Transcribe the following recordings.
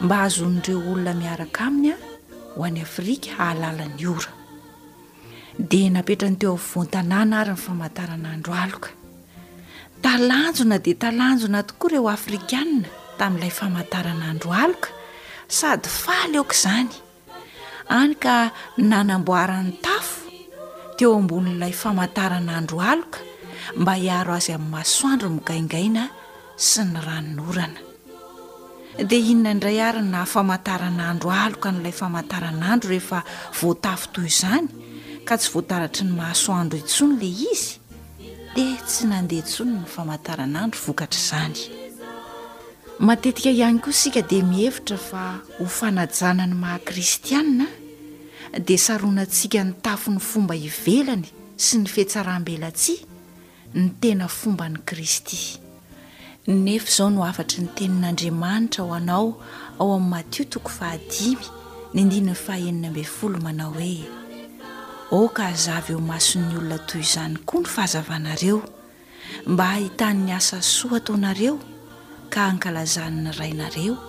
mba hahazoan'ireo olona miaraka aminy ho any Afrika hahalala ny ora. Dia napetrany teo afovoan-tanàna ary ny famataranandro aloka. Talanjona dia talanjona tokoa ireo Afrikana tamin'ilay famataranandro aloka sady faly aok'izany. hany ka nanamboarany tafo teo ambonin'ilay famataranandro aloka mba hiaro azy amin'ny masoandro migaingaina sy ny ranon'orana. Dia inona indray ary ny naha famataranandro aloka an'ilay famataranandro rehefa voatafo toy izany ka tsy voataratry ny masoandro intsony ilay izy? dia tsy nandeha intsony ny famataranandro vokatr'izany. Matetika ihany koa isika dia mihevitra fa ho fanajana ny maha kristianina dia saronantsika ny tafon'ny fomba ivelany sy ny fetsaram-belatsihy ny tena fomban'i Kristy. Nefa izao no hafatry ny tenin'Andriamanitra ho anao ao amin'ny Matio toko fahadimy ny andininy fahenina ambin'ny folo manao hoe, Aoka hazava eo imason'ny olona toy izany koa ny fahazavanareo, mba hahitany ny asa soa ataonareo ka hankalazany ny Rainareo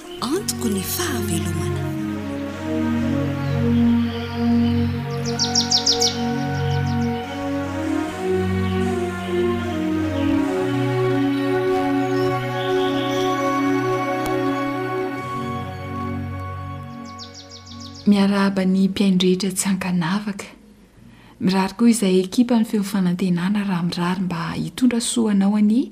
Antoko ny fahavelomana. Miarahaba ny mpihaino rehetra tsy ankanavaka. Mirary koa izay ekipan'ny Feon'ny Fanantenana raha mirary mba hitondra soa anao anie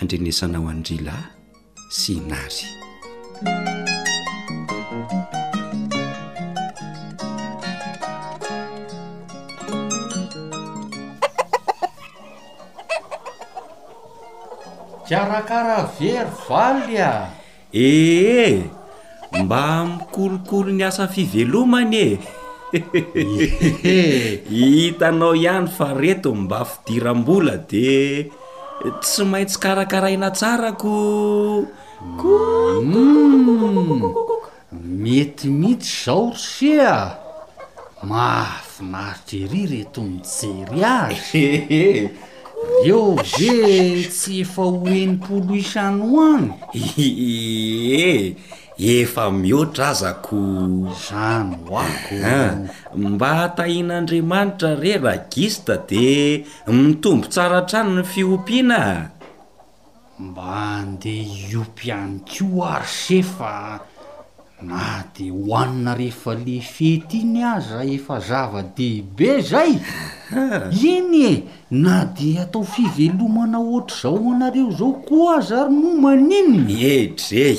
andrenesana ho an-dry lahy sy i Nary. Karakara very valy a! Ee! Mba mikolokolo ny asa fivelomany e! Hitanao ihany fa reto mba fidiram-bola dia tsy maintsy karakaraina tsara ko ko Hum! Mety mihitsy izao ry se a! Mahafinaritra ery reto mijery azy! Eo ze tsy efa ho enimpolo isa any ho any? Ie, efa mihoatra aza ko! Zany ho ahy ko! Hein, mba tahian'Andriamanitra re Ragista de mitombo tsara hatrany ny fiompiana a! Mba andeha hiopy ihany koa ary se fa na de hoanina rehefa le fety iny aza efa zava dehibe zay eny e na de atao fivelomana ohatr'izao anareo zao koa aza ary moa maninona e dre e.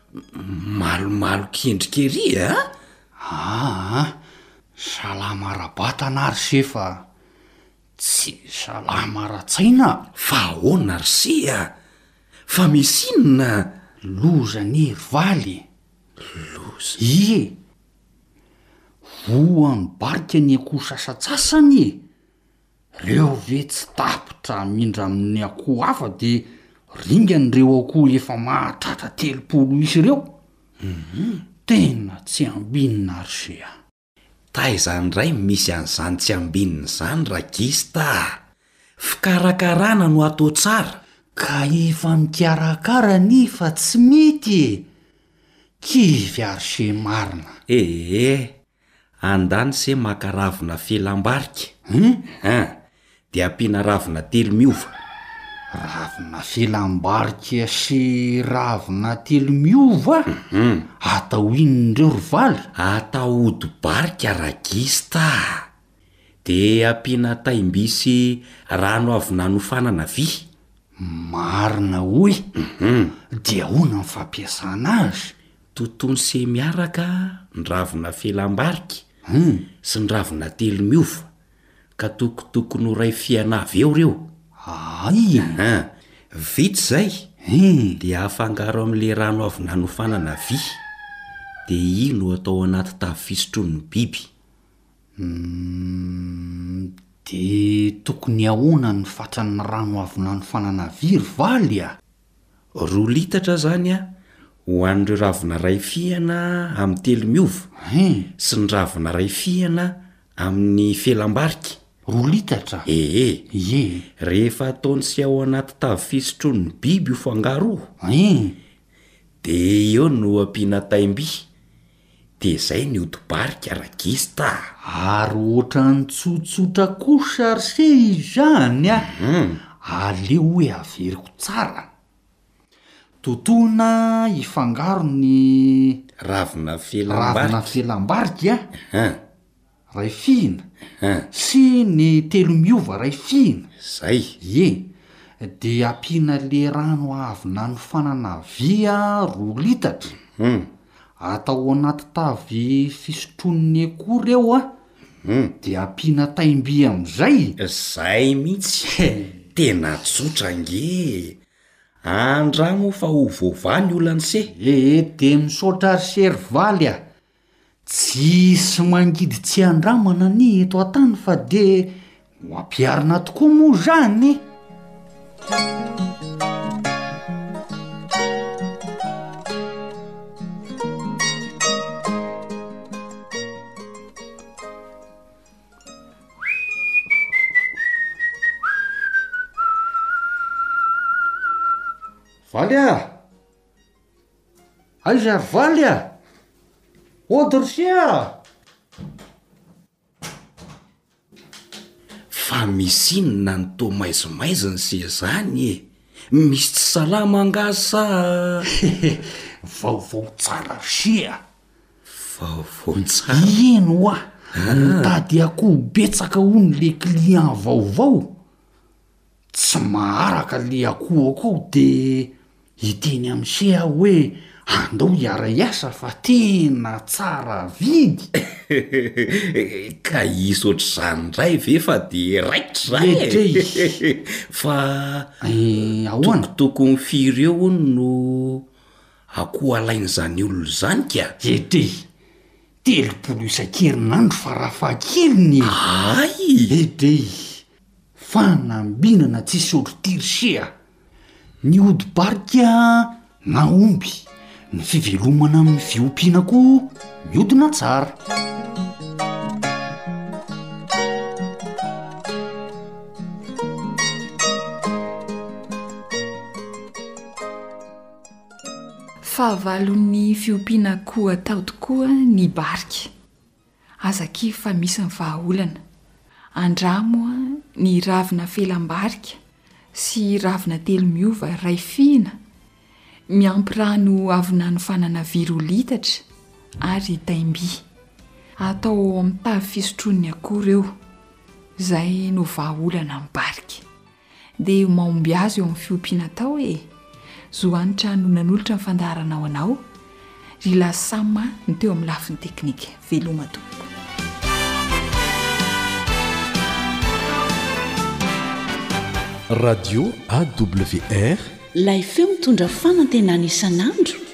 Malomaloka endrika ery e a! Aa! Salama ara-batana ary se fa tsy salama ara-tsaina a! Fa ahoana ry se a! Fa misy inona a! Loza anie ry valy e! Loza? Ie! Voan'ny barika ny akoho sasatsasany e! Reo ve tsy tapitra amindra amin'ny akoho hafa de ringany reo akoho efa mahatratra telopolo isa reo? Humm tena tsy ambinina ry se a! Taiza indray misy an'izany tsy ambinina izany ra gista a! Fikarakarana no atao tsara. Ka efa mikarakara nefa tsy mety e! Kivy ary se marina. Ee, Andany se maka ravina felam-barika hum ah de ampiana ravina telo miova. Ravina felam-barika sy ravina telo miova? Atao inona ireo ry valy? Atao odi-barika ragista ah. De ampiana taim-by sy rano avy nanofanana vy. Marina hoy. Dia ahoana ny fampiasana azy? Totoinse miaraka ny ravina felam-bariky sy ny ravina telo miova, ka tokotokony ho ray fiana avy eo ireo. Aia! Vita izay, dia afangaro amin'ilay rano avy nanofanana vy, dia iny no atao anaty tavy fisotroan'ny biby. Dia tokony ahoana ny fatran'ny rano avy nanofanana vy ry Valy a? Roa litatra zany a ho an'ireo ravina ray fihana amin'ny telo miova sy ny ravina ray fihana amin'ny felam-barika. Roa litatra? Ee. Ie. Rehefa ataontsika ao anaty tavy fisotroan'ny biby io fangaro io, Ee. dia eo no ampiana taim-by. de zay ny ody barika ragista a! Ary ohatran'ny tsotsotra kosa ry se izany a! Aleo hoe averiko tsara. Totoina hifangaro ny. Ravina felam-barika. Ravina felam-barika. Ray fihina? Hein. Sy ny telo miova ray fihina? Zay. Ie. De ampiana le rano avy nanofanana vy a roa litatra. Hum. Atao anaty tavy fisotroan'ny akory ao a. Hum. De ampiana taim-by am'zay. Zay mihitsy. Tena tsotra ange e. Andramo fa ho voavaha ny olan'se. Ee de misaotra ry Serivaly a. Tsisy mangidy tsy andramana anie eto an-tany fa dia ho ampiharina tokoa moa izany e! Valy a! Aiza ry valy a! Hody ry sia a! Fa misy inona no toa maizimaizina se izany e! Misy tsy salama angaha sa? Vaovao tsara ry sia a! Vaovao tsara? Eny hoa! Mitady akoho betsaka hono le client vaovao. tsy maharaka le akohoko ao de hiteny am se aho hoe andao hiara hiasa fa tena tsara vidy ka hisy otrzany ndray ve fa de raikitra za e Lehitrey! fa Eh ahoana? tokotokony firy eo hono no akoho alain'izany olona izany ka? Lehitrey! telopolo isan-kerinandro farafahakeliny e! Aay! Lehitrey! Fanambinana tsy sôtro tirshe a! Ny odi-barika mahomby, ny fivelomana amin'ny fiompiana koa miodina tsara. Fahavalon'ny fiompiana akoho atao tokoa ny barika. Aza kivy fa misy ny vahaolana. Andramo ny ravina felam-barika sy ravina telo miova iray fihina miampy rano avy nanofanana vy roa litatra ary taim-by. Atao ao amin'ny tavy fisotroan'ny akoho ireo. Izay no vahaolana amin'ny barika. Dia mahomby azy eo amin'ny fiompiana atao e! Zo Hanitra no nanolotra ny fandaharana ho anao, ry La Sam a, ny teo amin'ny lafiny teknika. Veloma tompoko. Radio AWR. Ilay feo mitondra fanantenana isan'andro.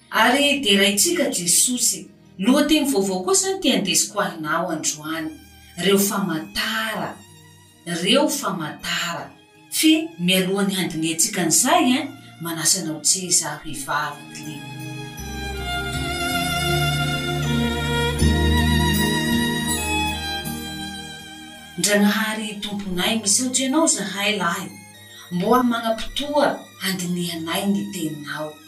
Ary deraintsika Jesosy. Lohateny vaovao kosa ny te handesiko arinao androany. Reo famantara. Reo famantara. Fe mialohan'ny handinihantsika an'izay eh, manasa anao tse izaho hivavaka kly. Ndragnahary Tomponay, misaotra Ianao izahay lahy, mboa magnapotoa handinihanay ny Teninao.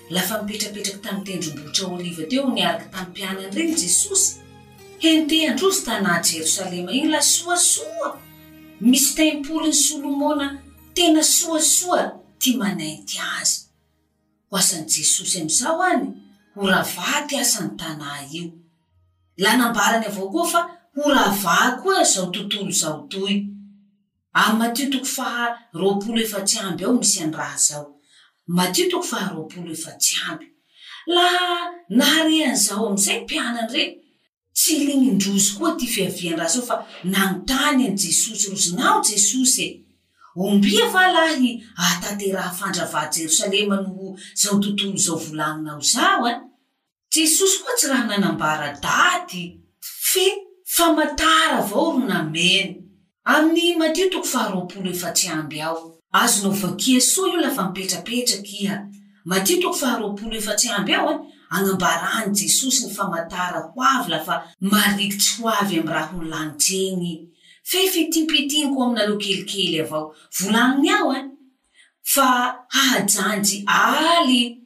Lafa mipetrapetraky tamy tendrombohitra Oliva teo niaraky tamy mpianany rey Jesosy, hentean-drozy tanà Jerosalema igny la soasoa misy tempolin'i Solomona tena soasoa ty manainty azy. Ho asan'i Jesosy amizao any ho ravaha ty asan'ny tanà io. La nambarany avao koa fa ho ravaha koa zao tontolo zao toy. Amin'ny Matio toko faha roapolo efatsy amby ao misy an'i raha zao. Matio toko faha roapolo efatsy amby. Laha nahare an'izao amin'izay ny mpianany ireny, tsy linin-drozy koa ty fiavian'i raha zao fa nanontany an'i Jesosy, Rozonao Jesosy e! Ombia va lahy ahatanteraha fandrava Jerosalema noho zao tontolo zao volaninao zao? Jesosy koa tsy raha nanambara daty fe famantara avao ro nameno. Amin'ny Matio toko faharoapolo efa tsy amby ao. Azonao vakia soa io la fa mipetrapetraka iha. Matio toko faharoapolo efa tsy amby ao an, agnambarany Jesosy ny famantara ho avy la fa marikitry ho avy am raha ho lagnitry egny. Fe fitimpitigniko aminareo kelikely avao. Volagniny ao an, fa hahajanjy aly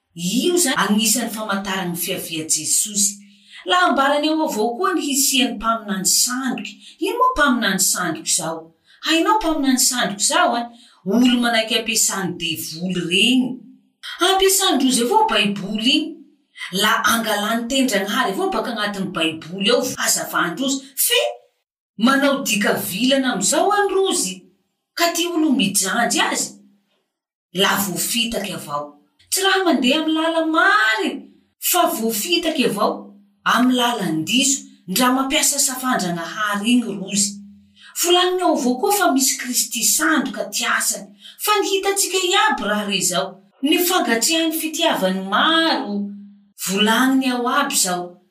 Io izany anisan'ny famantaran'ny fiavian'i Jesosy. Lahambarany ao avao koa ny hisian'ny mpaminany sandoka. Ino moa mpaminany sandoka izao? Hainao mpaminany sandoka izao an? Olo manaiky ampiasan'ny devoly regny. Ampiasan-drozy avao baiboly igny. La angalany tenindragnahary avao baka agnatin'ny baiboly ao vazavan-drozy. Fe Manao dika vilana amin'izao any Rozy ka tia olo ho mijanjy azy? La voafitaky avao. Tsy raha mandeha amin'ny lala mary fa voafitaky avao amin'ny lalan-diso ndra mampiasa safanjanahary igny Rozy. Volagny ao avao koa fa misy Kristy sandoka ty asany fa ny hitatsika iaby raha re zao. Ny fangatrehan'ny fitiavany maro volagny ao aby zao.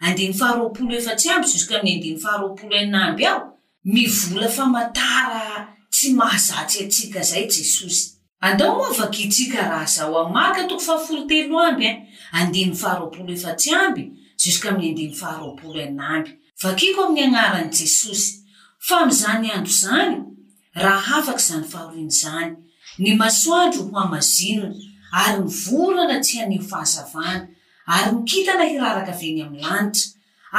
andininy faharoapolo efatsy amby jusqu'amin'ny andininy faharoapolo enina amby aho, mivola famantara tsy mahazatry antsika zay Jesosy. Andao moa vakintsika raha zao an, Marka toko fahafolo telo amby an, andininy faharoapolo efatsy amby jusqu'amin'ny andininy faharoapolo enina amby. Vakiko amin'ny agnaran'i Jesosy, fa amin'izany andro izany, raha hafaka izany fahoriana izany, ny masoandro ho hamazinina, ary ny volana tsy haneho fahazavana, ary ho kintana hiraraka avy eny amin'ny lanitra,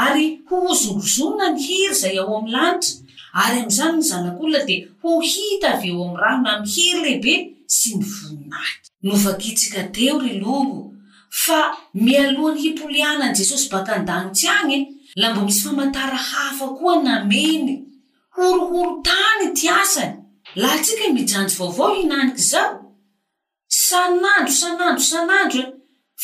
ary hohozongozonina ny hery izay ao amin'ny lanitra, ary amin'izany ny Zanak'olona dia ho hita avy eo amin'ny rahona amin'ny hery lehibe sy ny voninahitra. Novakitsika teo ry longo fa mialohan'ny hipolianan'i Jesosy baka an-danitsy agny, la mbo misy famantara hafa koa nameny. Horohoro tany ty asany, la tsika mijanjy vaovao hinanik'izao. San'andro, san'andro, san'andro e,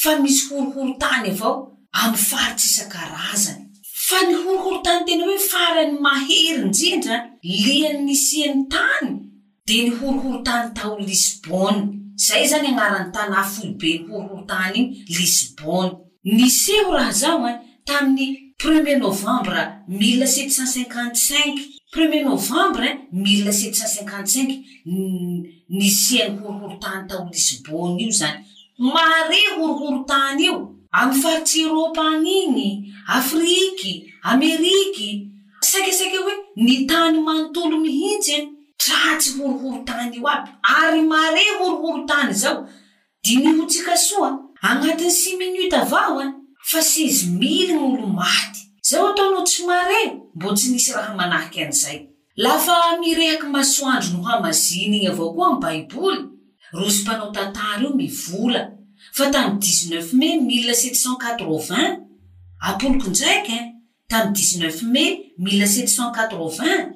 fa misy horohorontany avao amin'ny faritra isan-karazany. Fa ny horohorontany tena hoe faran'ny mahery indrindra lian'ny nisian'ny tany dia ny horohorontany tao Lisbona. Izay izany anaran'ny tanà foiben'ny horohorontany iny, Lisbona. Niseho raha izao an, tamin'ny premier novembre mille sept cent cinquante cinq, premier novembre an, mille sept cent cinquante cinq, ny nisian'ny horohorontany tao Lisbona io izany. Mahare horohorontany io. Amin'ny faritr'i Eropa any iny, Afriky, Ameriky, saika saika hoe ny tany manontolo mihitsy an, tratry horohorontany io aby. Ary mahare horohorontany izao, Diniho tsika soa agnatin'ny six minutes avao an! Fa seize mille gny olo maty! Zao ataonao tsy mare mbô tsy nisy raha manahake an'izay! Lafa mirehaky masoandro nohamaziny igny avao koa am baiboly, rozy mpanao tantara io mivola fa tamy dix neuf mai mille sept cent quatre vingt, apoloko ndraiky ein, tamy dix neuf mai mille sept cent quatre vingt,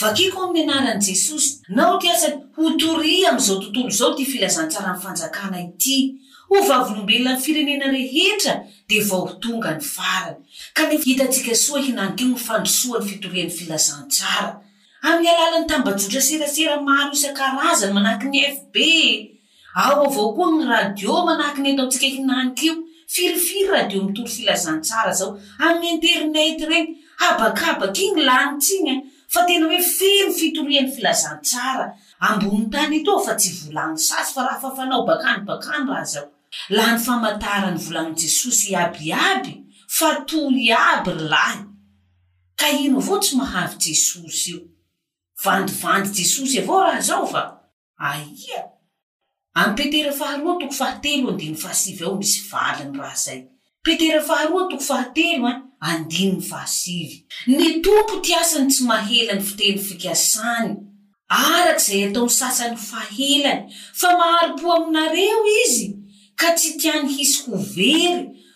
Vakiko amin'ny anaran'i Jesosy. Nao ity asany, ho toria amin'izao tontolo izao ity filazantsaran'ny fanjakana ity. Ho vavolombelona ny firenena rehetra dia vao ho tonga ny farany. Kanefa hitantsika soa hinankiho ny fandrosoan'ny fitorian'ny filazantsara. Amin'ny alalan'ny tambajotran-serasera maro isan-karazany manahaka ny FB, Ao avao koa ny radio manahaka ny ataontsika hianiko io, firifiry radio mitory filazantsara zao, amin'ny internet ireny, habakabaka iny lanitra iny a, fa tena hoe feno fitorian'ny filazantsara, ambony tany etoa fa tsy volano sasy fa raha fa fanao bakany bakany raha zao. Lany famatarany volano jesosy iaby iaby fa toy iaby ry lahy ka ino avao tsy mahavy jesosy io. Vandivandy jesosy avao raha zao va. Aia? Any Petera faharoa toko fahatelo andininy fahasivy ao misy valiny raha zay. Petera faharoa toko fahatelo an, andininy fahasivy. Ny Tompo ty asany tsy mahela ny fiteny fikasany araka izay ataony sasany fahelany fa mahari-po aminareo Izy ka tsy tiany hisy ho very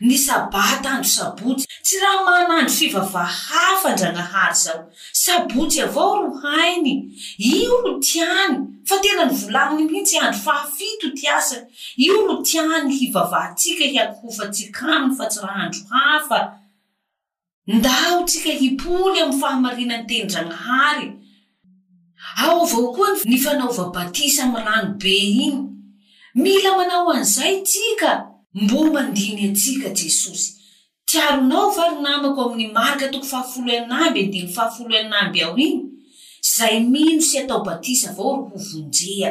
Ny sabata andro sabotsy, tsy raha mana andro fivavaha hafa Andranahary zao, sabotsy avao ro hainy, io ro tiany fa tena ny volagny mihintsy andro faha fito ty asa, io ro tiany hivavahatsika hiakohofatsika aminy fa tsy raha andro hafa, Ndahotsika hipoly amin'ny fahamarinan'ny tenin-dRagnahary. Ao avao koa ny fanaovam-batisa amin'ny rano be iny. Mila manao an'izay tsika. Mbo mandini antsika Jesosy. Tiaronao va ry namako amin'ny Marka toko fahafolo enina amby andininy fahafolo enina amby ao iny, Zay mino sy atao batisa vao ro ho vonjea.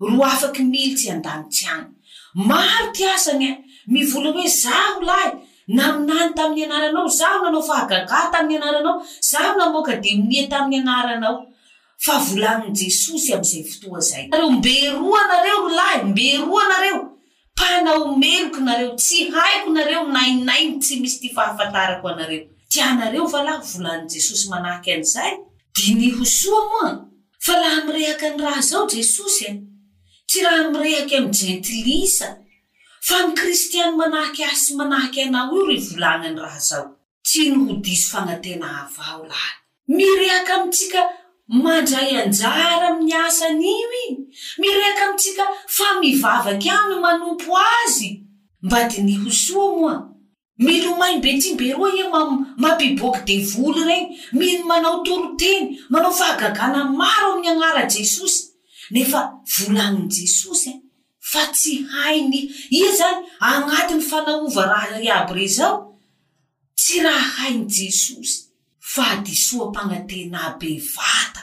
Ro afaky militsy an-danitsy any. Maro ty asany eh! Mivola hoe zaho lahy naminany tamin'ny anaranao, zaho nanao fahagagà tamin'ny anaranao, zaho namoaka demonia tamin'ny anaranao. Fa volanin'i Jesosy amin'izay fotoa izay. Nareo mbe roa nareo ry lahy, mbe roa nareo. Mpanao meloky nareo, tsy haiko nareo nainaino tsy misy ty fahafantarako anareo. Tianareo va lahy volanin'i Jesosy manahake an'izay? Diniho soa moa! Fa raha mirehaka ny raha zao Jesosy eh, tsy raha mirehake am jentilisa fa am kristiany manahake ahy sy manahake anao io ry volagna ny raha zao. Tsy ny ho diso fagnantena avao lany. Mirehaka amintsika mandray anjara amin'ny asan'io i, mirehaka amintsika fa mivavaka ahy no manompo azy mba diniho soa moa Milomay be ty beroo ie mam mapiboaky devoly regny mino manao toriteny manao fahagagana maro amin'ny agnara jesosy nefa volagnin'i jesosy e fa tsy hainy ia zany agnatiny fanaova raha iaby re zao tsy raha hainy jesosy fahadisoam-pagnatena bevata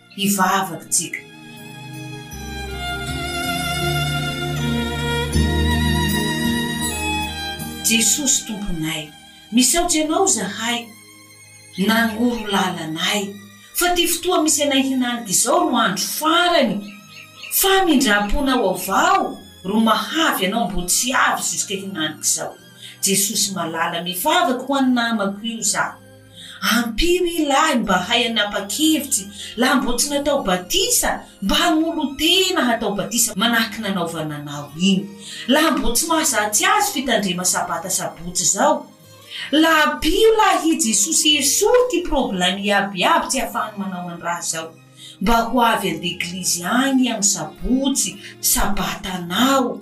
hivavaka tsika. Jesosy Tomponay, misaotsy Anao izahay nanoro lalanay fa ty fotoa misy anay hinanika izao ro andro farany famindramponao avao ro mahavy anao mbo tsy avy zisika hinanika izao. Jesosy malala, mivavaka ho an namako io za. Ampio i lahy mba hay hanapa-kevitry laha mbo tsy natao batisa mba hanolo-tena hatao batisa manahaky nanaovana anao iny. Laha mbo tsy mahazatry azy fitandrema sabata sabotsy zao. Laha ampio lahy hi Jesosy hesory ty problème iaby iaby tsy afahany manao an raha zao. Mba ho avy an deglizy agny am sabotsy sabata anao.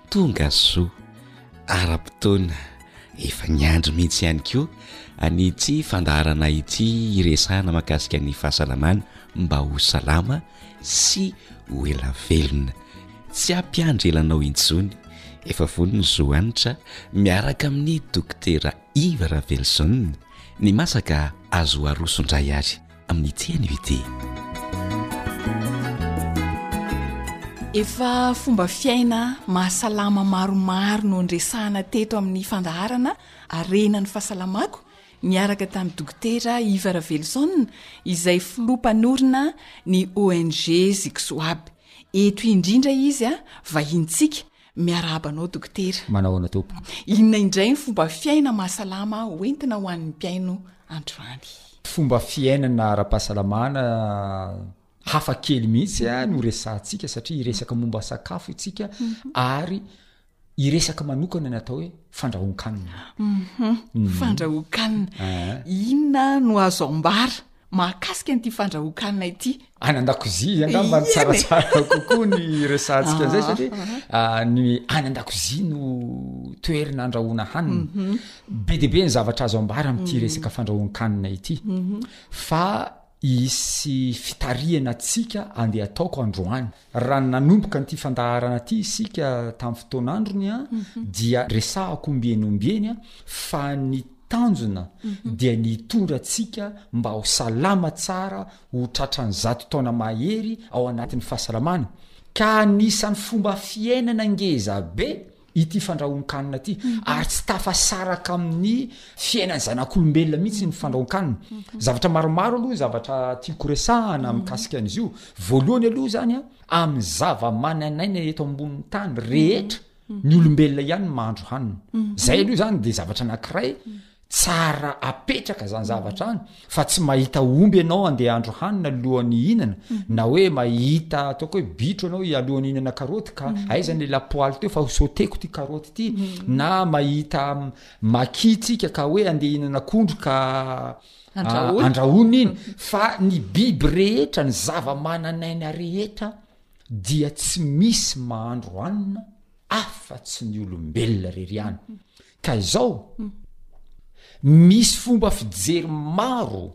Tonga soa ara-potoana efa niandry mihitsy ihany koa an'ity fandaharana ity hiresahana mahakasika ny fahasalamana mba ho salama sy ho ela velona. Tsy hampiandry ela anao intsony, efa vonona ny zo hanitra miaraka amin'ny Dokotera Yves Ravelison, ny masaka azo aroso indray ary. amin'ny CNUT. Efa fomba fiaina mahasalama maromaro no niresahana teto amin'ny fandaharana Harena ny fahasalamako niaraka tamin'ny Dokotera Iva Raveloson izay filoha mpanorina ny ONG Zixoab. Eto indrindra izy vahinintsika Miarahaba anao Dokotera. Manao ahoana Tompo? Inona indray ny fomba fiaina mahasalama ho entina ho an'ny mpihaino androany? Fomba fiainana ara-pahasalamana hafa kely mihitsy no resahantsika satria hiresaka momba sakafo itsika mhm. ary hiresaka manokana ny atao hoe fandrahoan-kanina. Mhm. Mhm. Fandrahoan-kanina. Ah. Inona no azo ambara? mahakasika an'ity fandrahoan-kanina ity any an-dakozia izy angamba ny tsaratsara kokoa ny resantsika an'izay ah, satria ah, ah. Ah, ny any an-dakozia no toerina andrahoana hanina mhm. be dia be ny zavatra azo ambara amin'ity mhm. resaka fandrahoan-kanina ity mhm. fa isy fitarihana atsika andeha ataoko androany Raha nanomboka an'ity fandaharana ity isika tamin'ny fotoan'androny dia resahako ombieny ombieny fa ny tanjona dia ny hitondra antsika mba ho salama tsara ho tratran'ny zato taona mahery ao anatin'ny fahasalamana ka anisan'ny fomba fiainana ngezabe ity fandrahoan-kanina ity mhm. ary tsy tafasaraka amin'ny fiainany zanak'olombelona mihitsy ny fandrahoan-kanina mhm. zavatra maromaro aloha zavatra tiako resahana mhm. mikasika an'izy io voalohany aloha zany a amin'ny zava-mananaina eto ambonin'ny tany rehetra ny olombelona ihany mahandro hanina zay aloha zany de zavatra anakiray tsara apetraka zany zavatra any fa tsy mahita omby ianao andeha andro hanina alohan'ny hinana mhm. na hoe mahita ataoko hoe bitro anao alohan'ny hinana karoty ka mhm. aizany le lapoaly teo fa soteko ty karoty ty mhm. na mahita makitsika ka hoe andeha hinana kondro ka ah, andrahona iny fa ny biby rehetra ny zava-mananaina rehetra dia tsy misy mahandro hanina afa-tsy ny olombelona rery any Ka izao, misy fomba fijery maro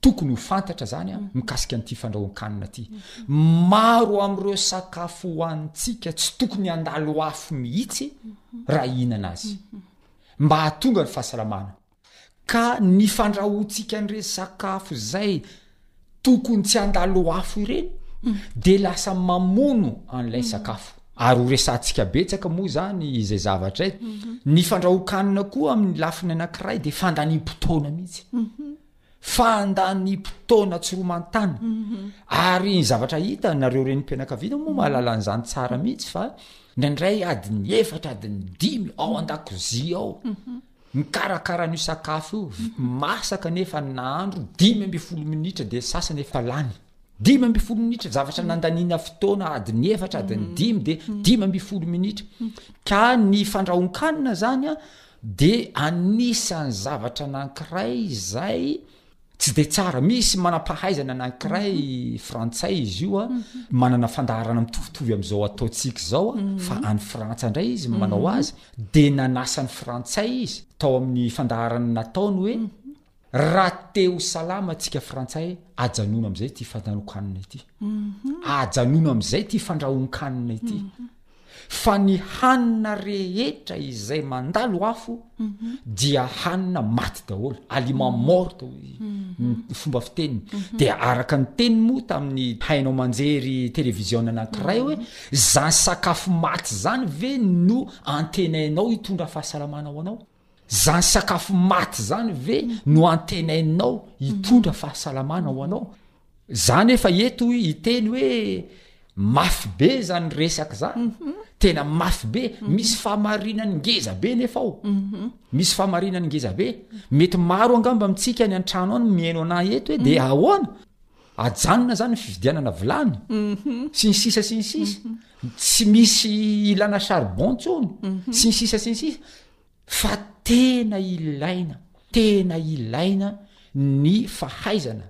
tokony ho fantatra zany an, mikasika an'ity fandrahoan-kanina ity. Maro amin'ireo sakafo hohanintsika tsy tokony handalo afo mihitsy raha hihinana azy, mba hahatonga ny fahasalamana. Ka ny fandrahoantsika an'ireny sakafo izay tokony tsy handalo ho afo ireny dia lasa mamono an'ilay sakafo. Ary ho resahantsika betsaka moa izany izay zavatra izay. Ny fandrahoan-kanina koa amin'ny lafiny anankiray dia fandaniam-potoana mihitsy. Fandaniam-potoana tsy roa aman-tany. Ary ny zavatra hita, nareo renim-pianakaviana moa mahalala an'izany tsara mihitsy fa indraindray adiny efatra, adiny dimy ao an-dakozia ao. Mikarakara an'io sakafo io, masaka nefa ny nahandro, dimy ambin'ny folo minitra dia sasana efa lany. Dimy ambin'ny folo minitra, zavatra nandaniana fotoana adiny efatra, adiny dimy dia dimy ambin'ny folo minitra. Ka ny fandrahoan-kanina zany a dia anisan'ny zavatra anankiray izay Tsy dia tsara. Misy manam-pahaizana anankiray frantsay izy io a, manana fandaharana mitovitovy amin'izao ataontsika izao a, fa any Frantsa indray izy no manao azy, dia nanasa ny frantsay izy tao amin'ny fandaharana nataony hoe raha te ho salama antsika frantsay, ajanona amin'izay ity fandahoan-kanina ity. Ajanona amin'izay ity fandrahoan-kanina ity. fa ny hanina rehetra izay mandalo afo dia hanina maty daholo aliment mort hoy ny fomba fiteniny dia araka ny teniny moa tamin'ny haino aman-jery televiziona anankiray hoe izany sakafo maty izany ve no antenainao hitondra fahasalamana ho anao Zany sakafo maty zany ve no antenainao hitondra fahasalamana ho anao? Za nefa eto hiteny hoe mafy be zany resaka zany, mhm. tena mafy be, mhm. misy fahamarinany ngeza be nefa ao, mhm. misy fahamarinany ngeza be, mety maro angamba amintsika any an-trano any mihaino anay eto hoe de ahoana? Ajanona zany ny fividianana vilany sy ny sisa sy ny sisa, tsy misy ilana charbon intsony sy ny sisa sy ny sisa fa tena ilaina tena ilaina ny fahaizana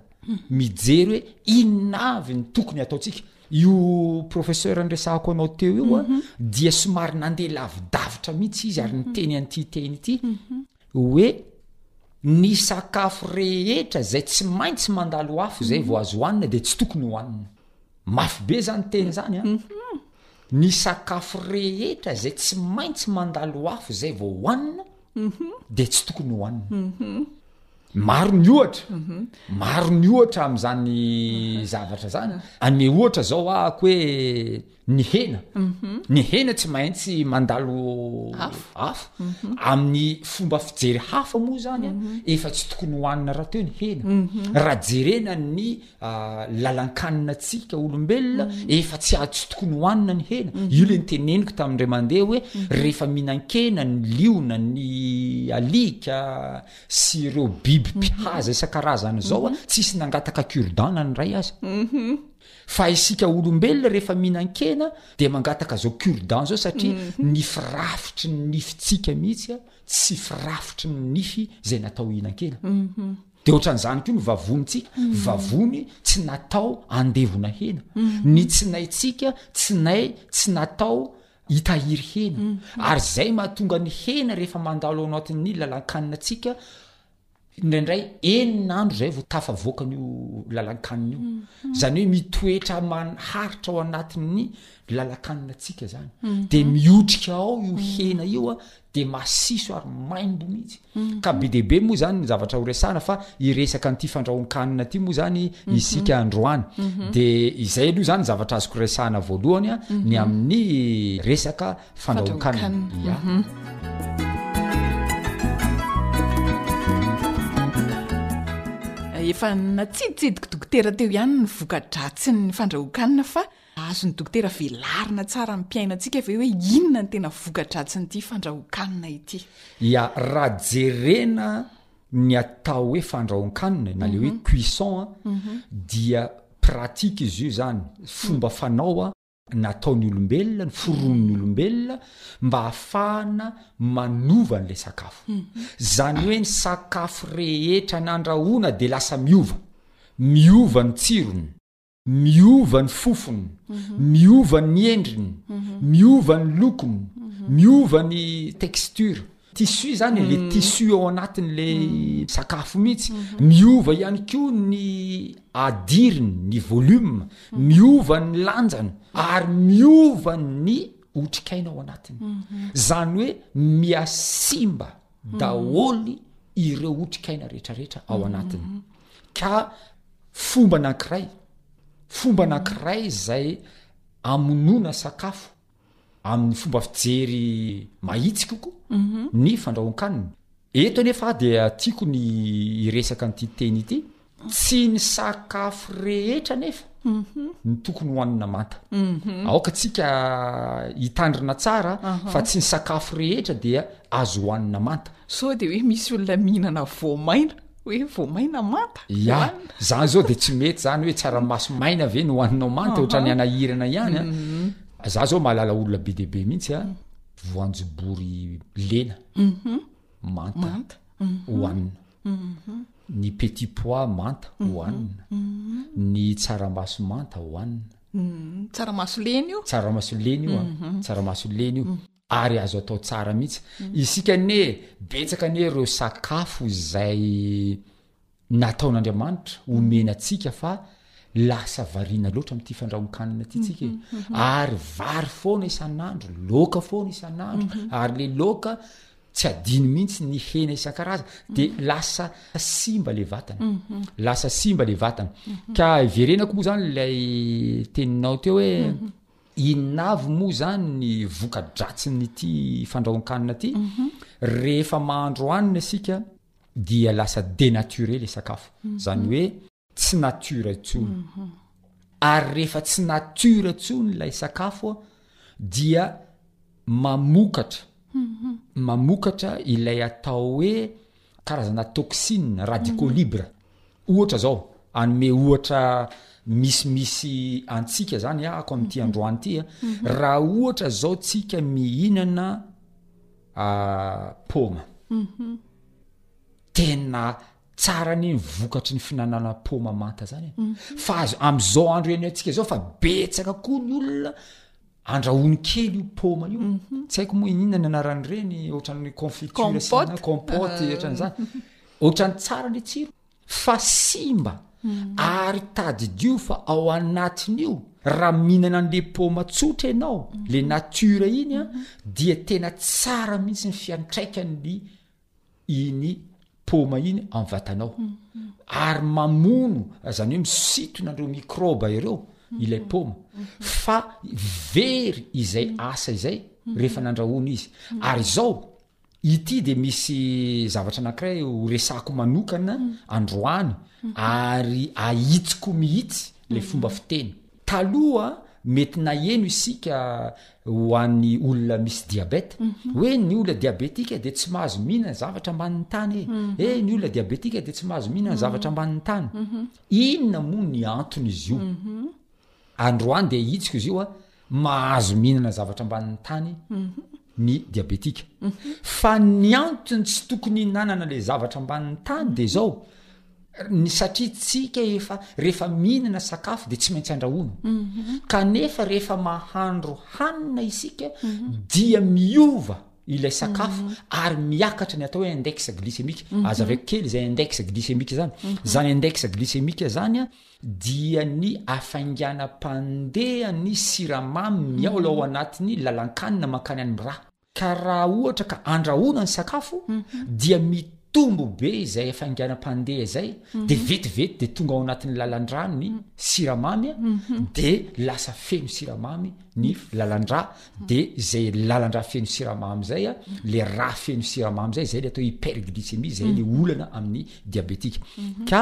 mijery hoe inona avy ny tokony ataontsika. Io professeur niresahako anao teo io a dia somary nandeha lavidavitra mihitsy izy ary niteny an'ity teny ity Hoe, ny sakafo rehetra izay tsy maintsy mandalo afo izay vao azo hohanina dia tsy tokony hohanina. Mafy be izany teny izany an! Ny sakafo rehetra izay tsy maintsy mandalo afo izay vao hohanina dia tsy tokony hohanina. Maro ny ohatra, maro ny ohatra amin'izany zavatra izany. Hanome ohatra izao aho hoe ny hena ny hena tsy maintsy mandalo afo amin'ny fomba fijery hafa moa zany a efa tsy tokony hohanina raha teo ny hena raha jerena ny ah, lalan-kanina tsika olombelona efa tsy ah tsy tokony hohanina ny hena io le nyteneniko tamin'ndray mandeha hoe rehefa mihinan-kena ny liona ny alika sy ireo biby mpihaza isan-karazany zao a tsisy nangataka cure dent na ny ray aza Fa isika olombelona rehefa mihinan-kena dia mangataka zao cure dent zao satria ny firafitry ny nifintsika mihitsy tsy firafitry ny nify zay natao hihinan-kena. Dia ohatran'izany koa ny vavonintsika, vavony tsy natao handevona hena, ny tsinaintsika tsinay tsy natao hitahiry hena, ary zay mahatonga ny hena rehefa mandalo ao anatin'ny lalan-kanina antsika, Indraindray enina andro izay vao tafavoaka an'io lalan-kanina io. Izany hoe mitoetra maharitra ao anatin'ny lalan-kanina antsika izany. Dia miotrika ao io hena io a, dia masiso ary maimbo mihitsy. Ka be dia be moa izany ny zavatra horesahana fa hiresaka an'ity fandrahoan-kanina ity moa izany isika androany. Dia izay aloha izany zavatra azoko resahana voalohany a, ny amin'ny resaka fandrahokanina ya efa natsiditsidiko dokotera teo ihany ny voka-dratsy ny fandrahokanina fa azon'ny dokotera velarina tsara amin'ny mpiainantsika ve hoe inona ny tena voka-dratsy n'ity fandrahokanina ity ya raha jerena ny atao hoe fandrahoankanina na le hoe mhm. cuisson mhm. dia pratique izy io zany fomba fanao a nataon'ny olombelona, ny foronin'ny olombelona mba hahafahana manova an'ilay sakafo. Mhm. Zany hoe ny sakafo rehetra nandrahoana dia lasa miova. Miova ny tsirony, miova ny fofony, mhm. miova ny endriny, mhm. miova ny lokony, miova ny texture. Tissu zany le tissu ao anatin'le sakafo mihitsy. Miova ihany koa ny adiriny, ny volume, miova ny lanjany ary miova ny otrikaina ao anatiny. Zany hoe mihasimba daholo ireo otrikaina rehetrarehetra ao anatiny. Ka fomba anankiray, fomba anankiray zay amonoana sakafo. amin'ny fomba fijery mahitsy kokoa ny fandrahoan-kanina. Eto anefa aho dia tiako ny hiresaka an'ity teny ity, tsy ny sakafo rehetra anefa no tokony hohanina manta. Aoka isika hitandrina tsara fa tsy ny sakafo rehetra dia azo hohanina manta. Sao dia hoe misy olona mihinana voamaina? hoe voamaina manta ya zany zao de tsy mety zany hoe tsaramaso maina ve ny hoaninao manta ohatrany anahirana ihany a mhm. za zao mahalala olona be deibe mihitsy a voanjobory lena mhm. manta mhm. hoanina ny petit pois manta hoanina ny tsaramaso manta hoanina tsaramaso lena io tsaramaso lena io a tsaramaso lena io ary azo atao tsara mihitsy isika anie betsaka anie ireo sakafo izay nataon'andriamanitra omena atsika fa lasa variana loatra am'ity fandrahon-kanina ty tsika e mhm, mhm. ary vary foana isan'andro loaka foana isan'andro mhm. ary le loaka tsy adiny mihitsy ny hena isan-karaza de lasa simba le vatana lasa simba le vatana ka iverenako moa zany lay teninao teo hoe Inona avy moa izany ny voka-dratsin'ity fandrahoan-kanina ity? Rehefa mahandro hanina isika dia lasa dénaturé ilay sakafo. Izany hoe tsy nature intsony. Ary rehefa tsy nature intsony ilay sakafo dia mamokatra mamokatra ilay atao hoe karazana toxine, radicaux libre ohatra zao hanome ohatra misimisy antsika zany ahako amin'ity androany ity a, raha ohatra zao tsika mihinana paoma, tena tsara anie ny vokatry ny fihinanana paoma manta zany e, fa am'zao andro ianiantsika zao fa betsaka koa ny olona. Andrahoiny kely io paoma io. Mhm. Tsy haiko moa inona ny anaran'ireny, ohatran'ny confiture sy na compote ah. ohatran'izany. Ohatran'ny tsara ny tsiro fa simba mhm. ary tadidio fa ao anatin'io raha mihinana an'le paoma tsotra ianao mhm. le nature iny a dia tena tsara mihitsy ny fiantraikan'ny iny paoma iny amin'ny vatanao ary mamono zany hoe misitona an'ireo microba ireo ilay paoma fa very izay asa izay rehefa nandrahoana izy ary izao ity dia misy zavatra anankiray ho resako manokana androany ary ahitsiko mihitsy le fomba fiteny Taloha mety naheno isika ho an'ny olona misy diabeta hoe ny olona diabetika dia tsy mahazo mihinana ny zavatra ambanin'ny tany e! e! ny olona diabetika dia tsy mahazo mihinana ny zavatra ambanin'ny tany. Inona moa ny anton'izy io? Androany dia hitsiko izy io a, mahazo mihinana ny zavatra ambanin'ny tany ny diabetika. Fa ny antony tsy tokony hihinanana ilay zavatra ambanin'ny tany dia izao, ny satria tsika efa rehefa mihinana sakafo de tsy maintsy andrahoana mhm. kanefa rehefa mahandro hanina isika mhm. dia miova ilay sakafo mhm. ary miakatra ny atao hoe index glycemique mhm. aza aveko kely zay index glycemique zany mhm. zany index glycemique zany a dia ny afainganam-pandeha ny siramamy miaola ao anatin'ny lalankanina mankany any miraha ka raha ohatra ka andrahoana ny sakafo dia mitombo be izay hafainganam-pandeha izay dia mhm. vetivety dia tonga ao anatin'ny lalandrano ny siramamy a mhm. dia lasa feno siramamy ny mhm. lalandra dia izay lalandra feno siramamy izay a le ra feno siramamy izay izay le atao hyperglycemie izay le olana amin'ny diabetika ka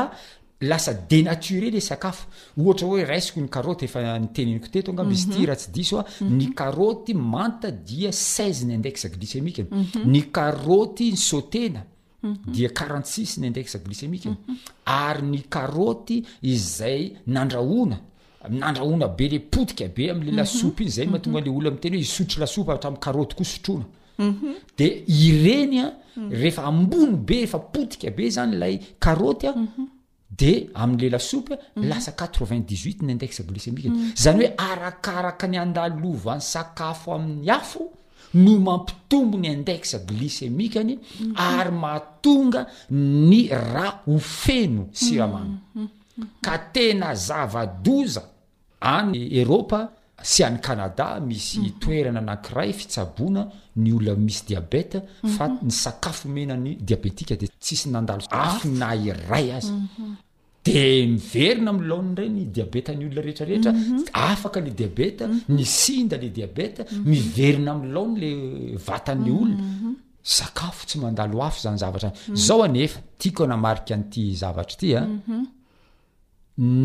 Lasa denature le sakafo. Ohatra hoe raisiko ny karoty efa niteneniko teto angamba izy ity raha tsy diso a, ny karoty manta dia 16 ny index glycemique, ny karoty sautena dia 46 ny index glycemique, ary ny karoty izay nandrahoana nandrahoana be le potika be amle lasopy iny zay mahatonga le olona miteny hoe hisotro lasopy hatramin'ny karoty koa sotroina. mhm. de ireny a mm. rehefa ambony be efa potika be zany ilay karoty a mhm. de amin'ny lela sopy a mhm. lasa quatre vingt dix huit ny index glycemique mm. zany hoe arakaraka ny andalovan'ny sakafo amin'ny afo no mampitombo ny index glycemikany ary mahatonga ny ra ho feno siramano ka tena zava-doza Any Eropa sy any Kanada, misy toerana anankiray fitsaboana ny olona misy diabeta fa ny sakafo omena ny diabetika dia tsisy nandalo afo na iray aza. Dia miverina amin'ny laoniny indray ny diabetan'ny olona rehetra rehetra, afaka ilay diabeta, ny sinda ilay diabeta, miverina amin'ny laoniny ilay vatan'ilay olona. Sakafo tsy mandalo afo izany zavatra izany. Izao anefa, tiako hanamarika an'ity zavatra ity an,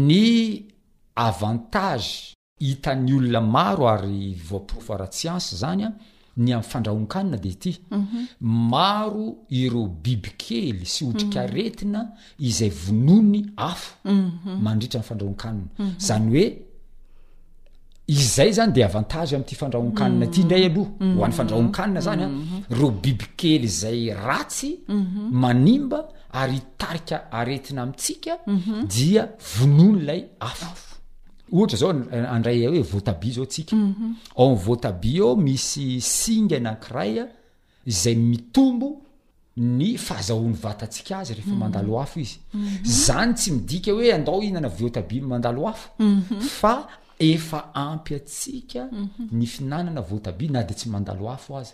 Ny avantage hitan'ny olona maro ary voaporofo ara-tsiansa izany ny amin'ny fandrahoan-kanina dia ity, maro ireo bibikely sy otrikaretina izay vonoin'ny afo mandritra ny fandrahoan-kanina. Izany hoe. Izay zany de avantage am'ty fandrahoan-kanina ty ndray aloha, ho an'ny fandrahoan-kanina zany a, reo bibikely zay ratsy, manimba ary hitarika aretina amintsika dia vonoin'lay afo. Ohatra zao andray hoe voatabia zao tsika, ao am' voatabia ao misy singa anankiray a. izay mitombo ny fahazahoan'ny vatantsika azy rehefa mm. mandalo afo izy mm-hmm. zany tsy midika hoe andao hihinana voatabia mandalo afo mm-hmm. fa efa ampy atsika mm-hmm. ny finanana voatabia na de tsy mandalo afo azy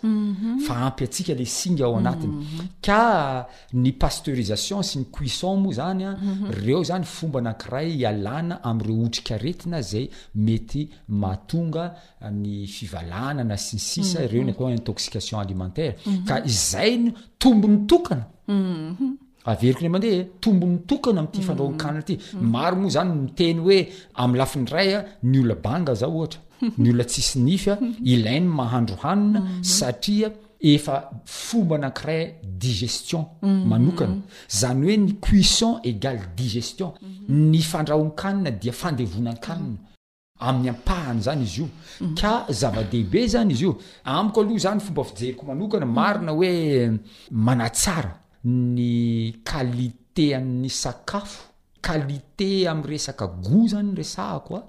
fa ampy atsika le singa ao anatiny ka ny pasteurisation sy ny cuisson moa zany a reo zany fomba anankiray ialana am'ireo otrikaretina zay mety mahatonga amin'ny fivalanana sy ny sisa ireo ny atao intoxication alimentaire ka izay no tombony tokana averiko ray mandeha tombony tokana am'ity fandrahoan-kanina ity maro moa zany miteny hoe amin'ny lafiny ray a ny ola banga zao ohatra ny ola tsisy nify a ilainy mahandro hanina satria efa fomba anankiray digestion manokana zany hoe ny cuisson égale digestion ny fandrahoan-kanina dia fandevonan-kanina amin'ny ampahany izany izy io ka zava-dehibe izany izy io amiko aloha izany fomba fijeriko manokana marina hoe manatsara ny qualité an'ny sakafo qualité amin'ny resaka gout izany ny resahako a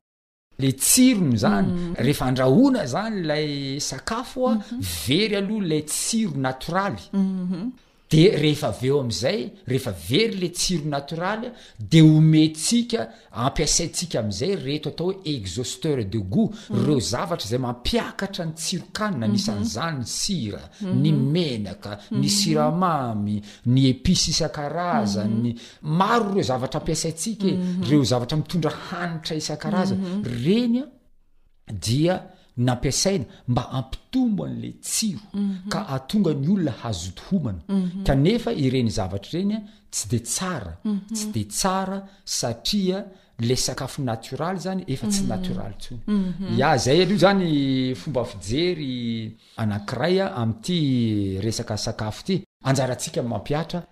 le tsirony zany mm. rehefa andrahoana zany ilay sakafo a mm-hmm. very aloha ilay tsiro natoraly mm-hmm. De rehefa avy eo amizay rehefa very le tsiro natoraly a de omentsika ampiasaintsika amizay reto atao hoe exhausteur de gout reo zavatra zay mampiakatra ny tsiron-kanina anisan'izany ny sira, ny menaka, ny siramamy, ny epices isan-karazany, maro reo zavatra ampiasaintsika e, reo zavatra mitondra hanitra isan-karazany reny a. dia nampiasaina mba hampitombo an'ilay tsiro mhm. ka atonga ny olona hazoto homana mhm. kanefa ireny zavatra ireny a tsy de tsara mhm. tsy de tsara satria le sakafo natoraly zany efa tsy natoraly tsony ya zay aloha zany fomba fijery anankiray a ami'ty resaka sakafo ty anjaratsika mampiatra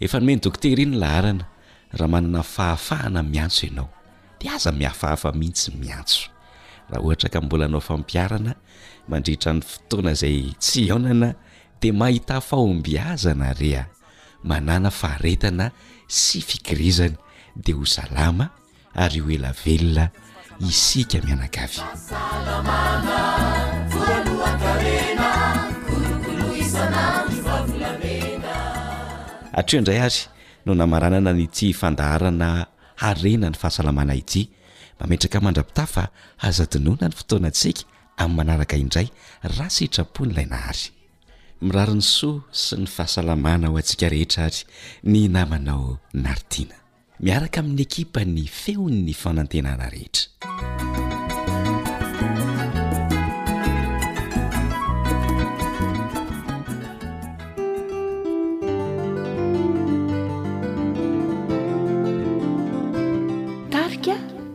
Efa nomen'i Dokotera iny laharana, raha manana fahafahana miantso ianao, dia aza mihafahafa mihitsy miantso. Raha ohatra ka mbola hanao fampiharana mandritra ny fotoana izay tsy hihaonana, dia mahita fahombiazana re a! Manàna faharetana sy fikirizana, dia ho salama, ary ho ela velona isika mianakavy. Hatreo indray ary no namaranana ny ity fandaharana harena ny fahasalamana ity. Mametraka mandra-pitaha fa aza adinoina ny fotoanantsika amin'ny manaraka indray raha sitrapon'ilay Nahary. Mirary ny soa sy ny fahasalamana ho antsika rehetra ary ny namanao Naritiana. Miaraka amin'ny ekipa ny feon'ny fanantenana rehetra.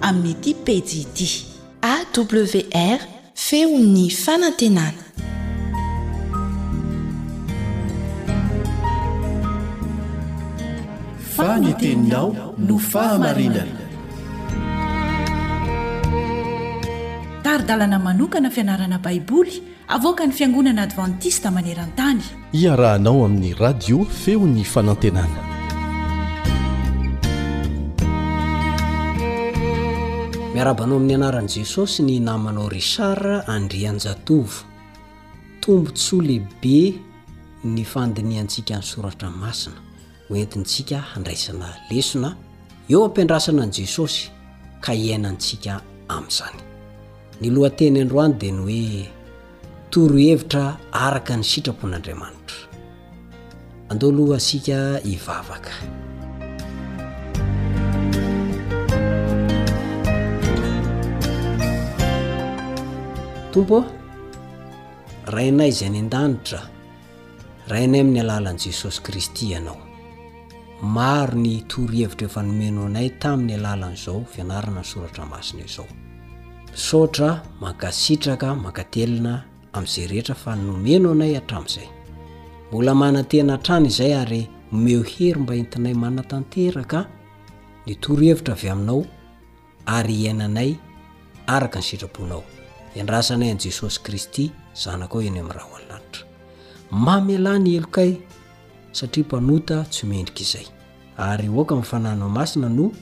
amin'ity pejy ity. AWR, Feon'ny fanantenana. Fa ny teninao no fahamarinana. Tari-dalana manokana fianarana Baiboly Avoakan'ny Fiangonana Advantista maneran-tany. Iarahanao amin'ny Radio Feon'ny Fanantenana. Miarahaba anao amin'ny anaran'i Jesosy ny namanao Richard Andrianjatovo. Tombontsoa lehibe ny fandinihantsika ny soratra masina ho entintsika handraisana lesona eo am-piandrasana an'i Jesosy ka iainantsika amin'izany. Ny lohateny androany dia ny hoe torohevitra araka ny sitrapon'Andriamanitra. Andao aloha asika hivavaka. Tompo ô, Rainay izay any an-danitra, Rainay amin'ny alalan'i Jesosy Kristy ianao. Maro ny torohevitra efa nomenao anay tamin'ny alalan'izao fianarana ny soratra masina izao. Misaotra, mankasitraka, mankatelina amin'izay rehetra fa nomeno anay hatramin'izay. Mbola manantena hatrany izay ary omeo hery mba entinay manatanteraka ny torohevitra avy aminao ary hiainanay araka ny sitraponao. Iandrasanay an'i Jesosy Kristy zanakao eny amin'ny rahona lanitra. Mamelà ny helokay satria mpanota tsy mendrika izay. Ary hoaka ny fananao masina no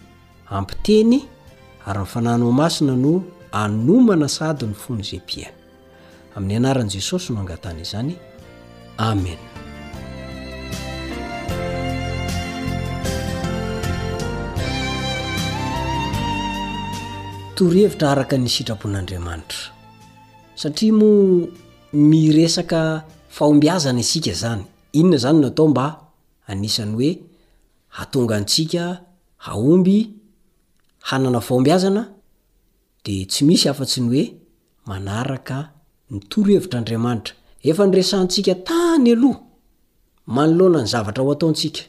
hampiteny ary ny fananao masina no anomana sady ny fon'izay mpihaino. Amin'ny anaran'i Jesosy no angatahana izany. Amena. Torohevitra araka ny sitrapon'Andriamanitra. Satria moa miresaka fahombiazana isika izany. Inona izany no atao mba anisan'ny hoe hatonga antsika hahomby hanana fahombiazana? dia tsy misy afa-tsy ny hoe manaraka ny torohevitr'Andriamanitra. Efa niresahantsika tany aloha, manoloana ny zavatra ho ataontsika,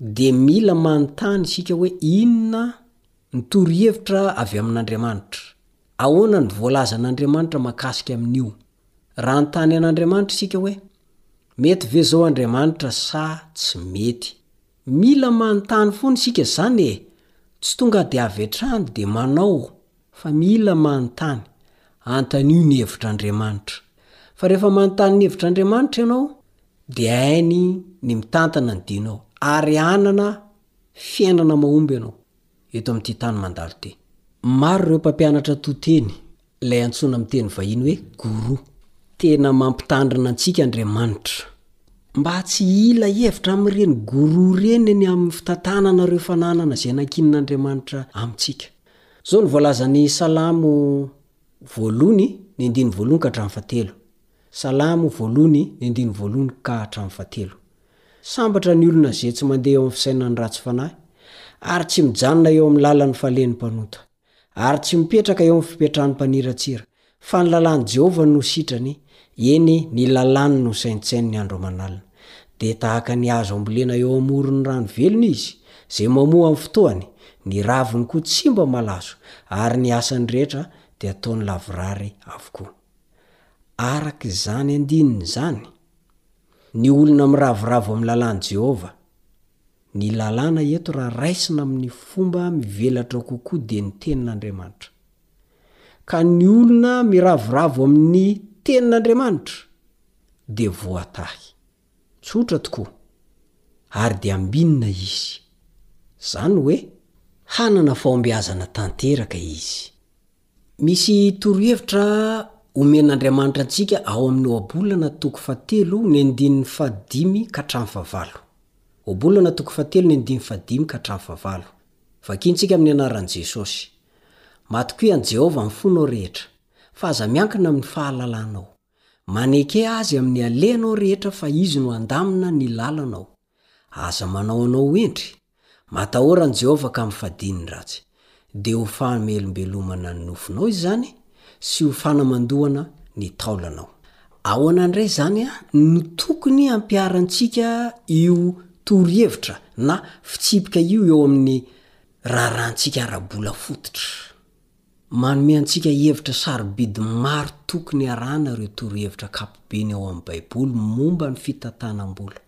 dia mila manontany isika hoe inona ny torohevitra avy amin'Andriamanitra. Ahoana ny voalazan'Andriamanitra mahakasika amin'io? Raha hanontany an'Andriamanitra isika hoe, Mety ve izao Andriamanitra sa tsy mety? Mila manontany foana isika zany e! Tsy tonga de avy hatrany de manao fa mila manontany, antanio ny hevitra Andriamanitra. Fa rehefa manontany ny hevitra Andriamanitra ianao de hainy ny mitantana ny dinao ary hanana fiainana mahomby ianao. eto amin'ity tany mandalo ity. Maro ireo mpampianatra to teny, ilay antsoina amin'ny teny vahiny hoe gourou. Tena mampitandrina antsika Andriamanitra, mba tsy hila hevitra amin'ireny gourou ireny eny amin'ny fitantanana ireo fananana izay nankinin'Andriamanitra amintsika. Izao no voalazan'ny Salamo voalohny, ny andininy voalohny ka hatramin'ny fahatelo, Salamo voalohny ny andiny voalohny ka hatramin'ny fahatelo. Sambatra ny olona ze tsy mandeha eo amin'ny fisainan'ny ratsy fanahy, ary tsy mijanona eo amin'ny lalan'ny falehan'ny mpanota, ary tsy mipetraka eo amin'ny fipetrahan'ny mpaniratsira, fa ny lalàn'i Jehovah no sitrany, eny, ny lalàny no saintsaininy andro aman'alina. Dia tahaka ny hazo ambolena eo amoron'ny rano velona izy, izay mamoa amin'ny fotoany, ny raviny koa tsy mba malazo, ary ny asany rehetra dia ataony lavorary avokoa. Araka izany andininy izany, ny olona miravoravo amin'ny lalàn'i Jehovah. Ny lalàna eto raha raisina amin'ny fomba mivelatra kokoa dia ny Tenin'Andriamanitra. Ka ny olona miravoravo amin'ny Tenin'Andriamanitra dia voatahy. Tsotra tokoa. Ary dia ambinina izy. Izany hoe, hanana fahombiazana tanteraka izy. Misy torohevitra omen'Andriamanitra antsika ao amin'ny Ohabolana toko fahatelo ny andininy fahadimy ka hatramin'ny fahavalo. Ohabolana toko fahatelo ny andininy fahadimy ka hatramin'ny fahavalo. Vakintsika amin'ny anaran'i Jesosy. Matokia an'i Jehovah amin'ny fonao rehetra, fa aza miankina amin'ny fahalalanao. Maneke azy amin'ny alehanao rehetra fa izy no handamina ny lalanao. Aza manao anao ho hendry. Matahora an'i Jehovah ka mifadiany ny ratsy, dia ho fahamelombelomana ny nofinao izany sy ho fanamandoana ny taolanao. Ahoana indray izany no tokony hampiharantsika io torohevitra na fitsipika io eo amin'ny raharahantsika ara-bola fototra? Manome antsika hevitra sarobidy maro tokony harahana ireo torohevitra ankapobeny ao amin'ny Baiboly momba ny fitantanam-bola.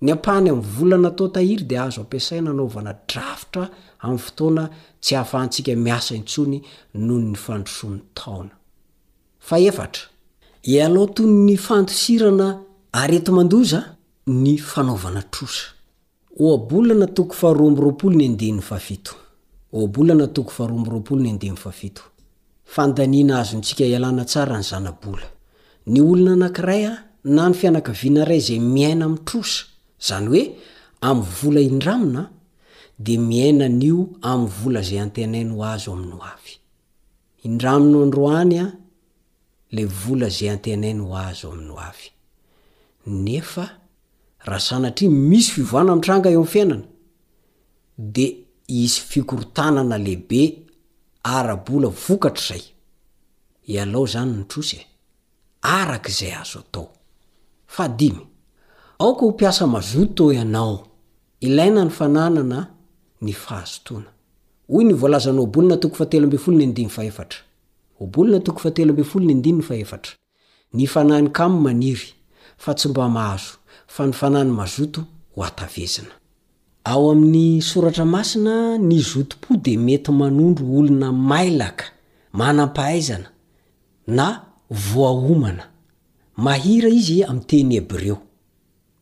Ny ampahany amin'ny vola natao tahiry dia azo ampiasaina hanaovana drafitra amin'ny fotoana tsy ahafahantsika miasa intsony noho ny fandrosoan'ny taona. Fahefatra. Ialao toy ny fandosirana areti-mandoza ny fanaovana trosa. Ohabolana toko faharoa amby roapolo ny andininy fahafito. Ohabolana toko faharoa amby roapolo ny andininy fahafito. Fandaniana azontsika ialana tsara ny zana-bola. Ny olona anankiray na ny fianakaviana iray izay miaina amin'ny trosa, izany hoe amin'ny vola indramina, dia miaina anio amin'ny vola izay antenainy ho azo amin'ny ho avy. Indramino androany ilay vola izay antenainy ho azo amin'ny ho avy. Nefa raha sanatria misy fiovana mitranga eo amin'ny fiainana, dia hisy fikorontanana lehibe ara-bola vokatr'izay. Ialao izany ny trosa e! Araka izay azo atao. Fahadimy, aoka ho mpiasa mazoto ianao. Ilaina ny fananana ny fahazotoana. Hoy ny voalazan'Ohabolana toko fahatelo ambin'ny folo ny andininy fahefatra. Ohabolana toko fahatelo ambin'ny folo ny andininy fahefatra. Ny fanahy ny kamo maniry fa tsy mba mahazo fa ny fanahy ny mazoto ho atavezina. Ao amin'ny soratra masina ny zotom-po dia mety manondro olona mailaka, manam-pahaizana na voaomana. Mahira izy amin'ny teny hebreo.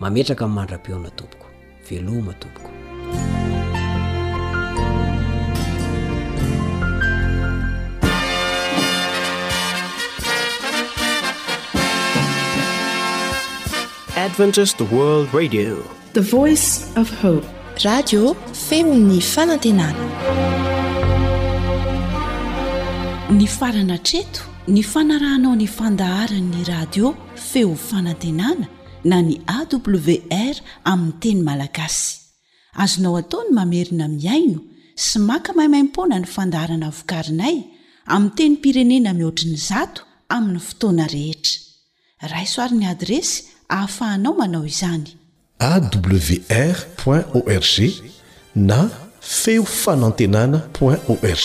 Mametraka amin'ny mandra-peona tompoko. Veloma tompoko. Adventist World Radio. The Voice of Hope. Radio Femon'ny Fanantenana. Ny farana treto ny fanarahanao ny fandaharan'ny radio Feo Fanantenana na ny AWR amin'ny teny malagasy. Azonao atao ny mamerina mihaino sy maka maimaimpoana ny fandaharana vokarinay amin'ny tenim-pirenena mihoatry ny zato amin'ny fotoana rehetra. Raiso àry ny adiresy ahafahanao manao izany. awr point org na feo fanantenana point org.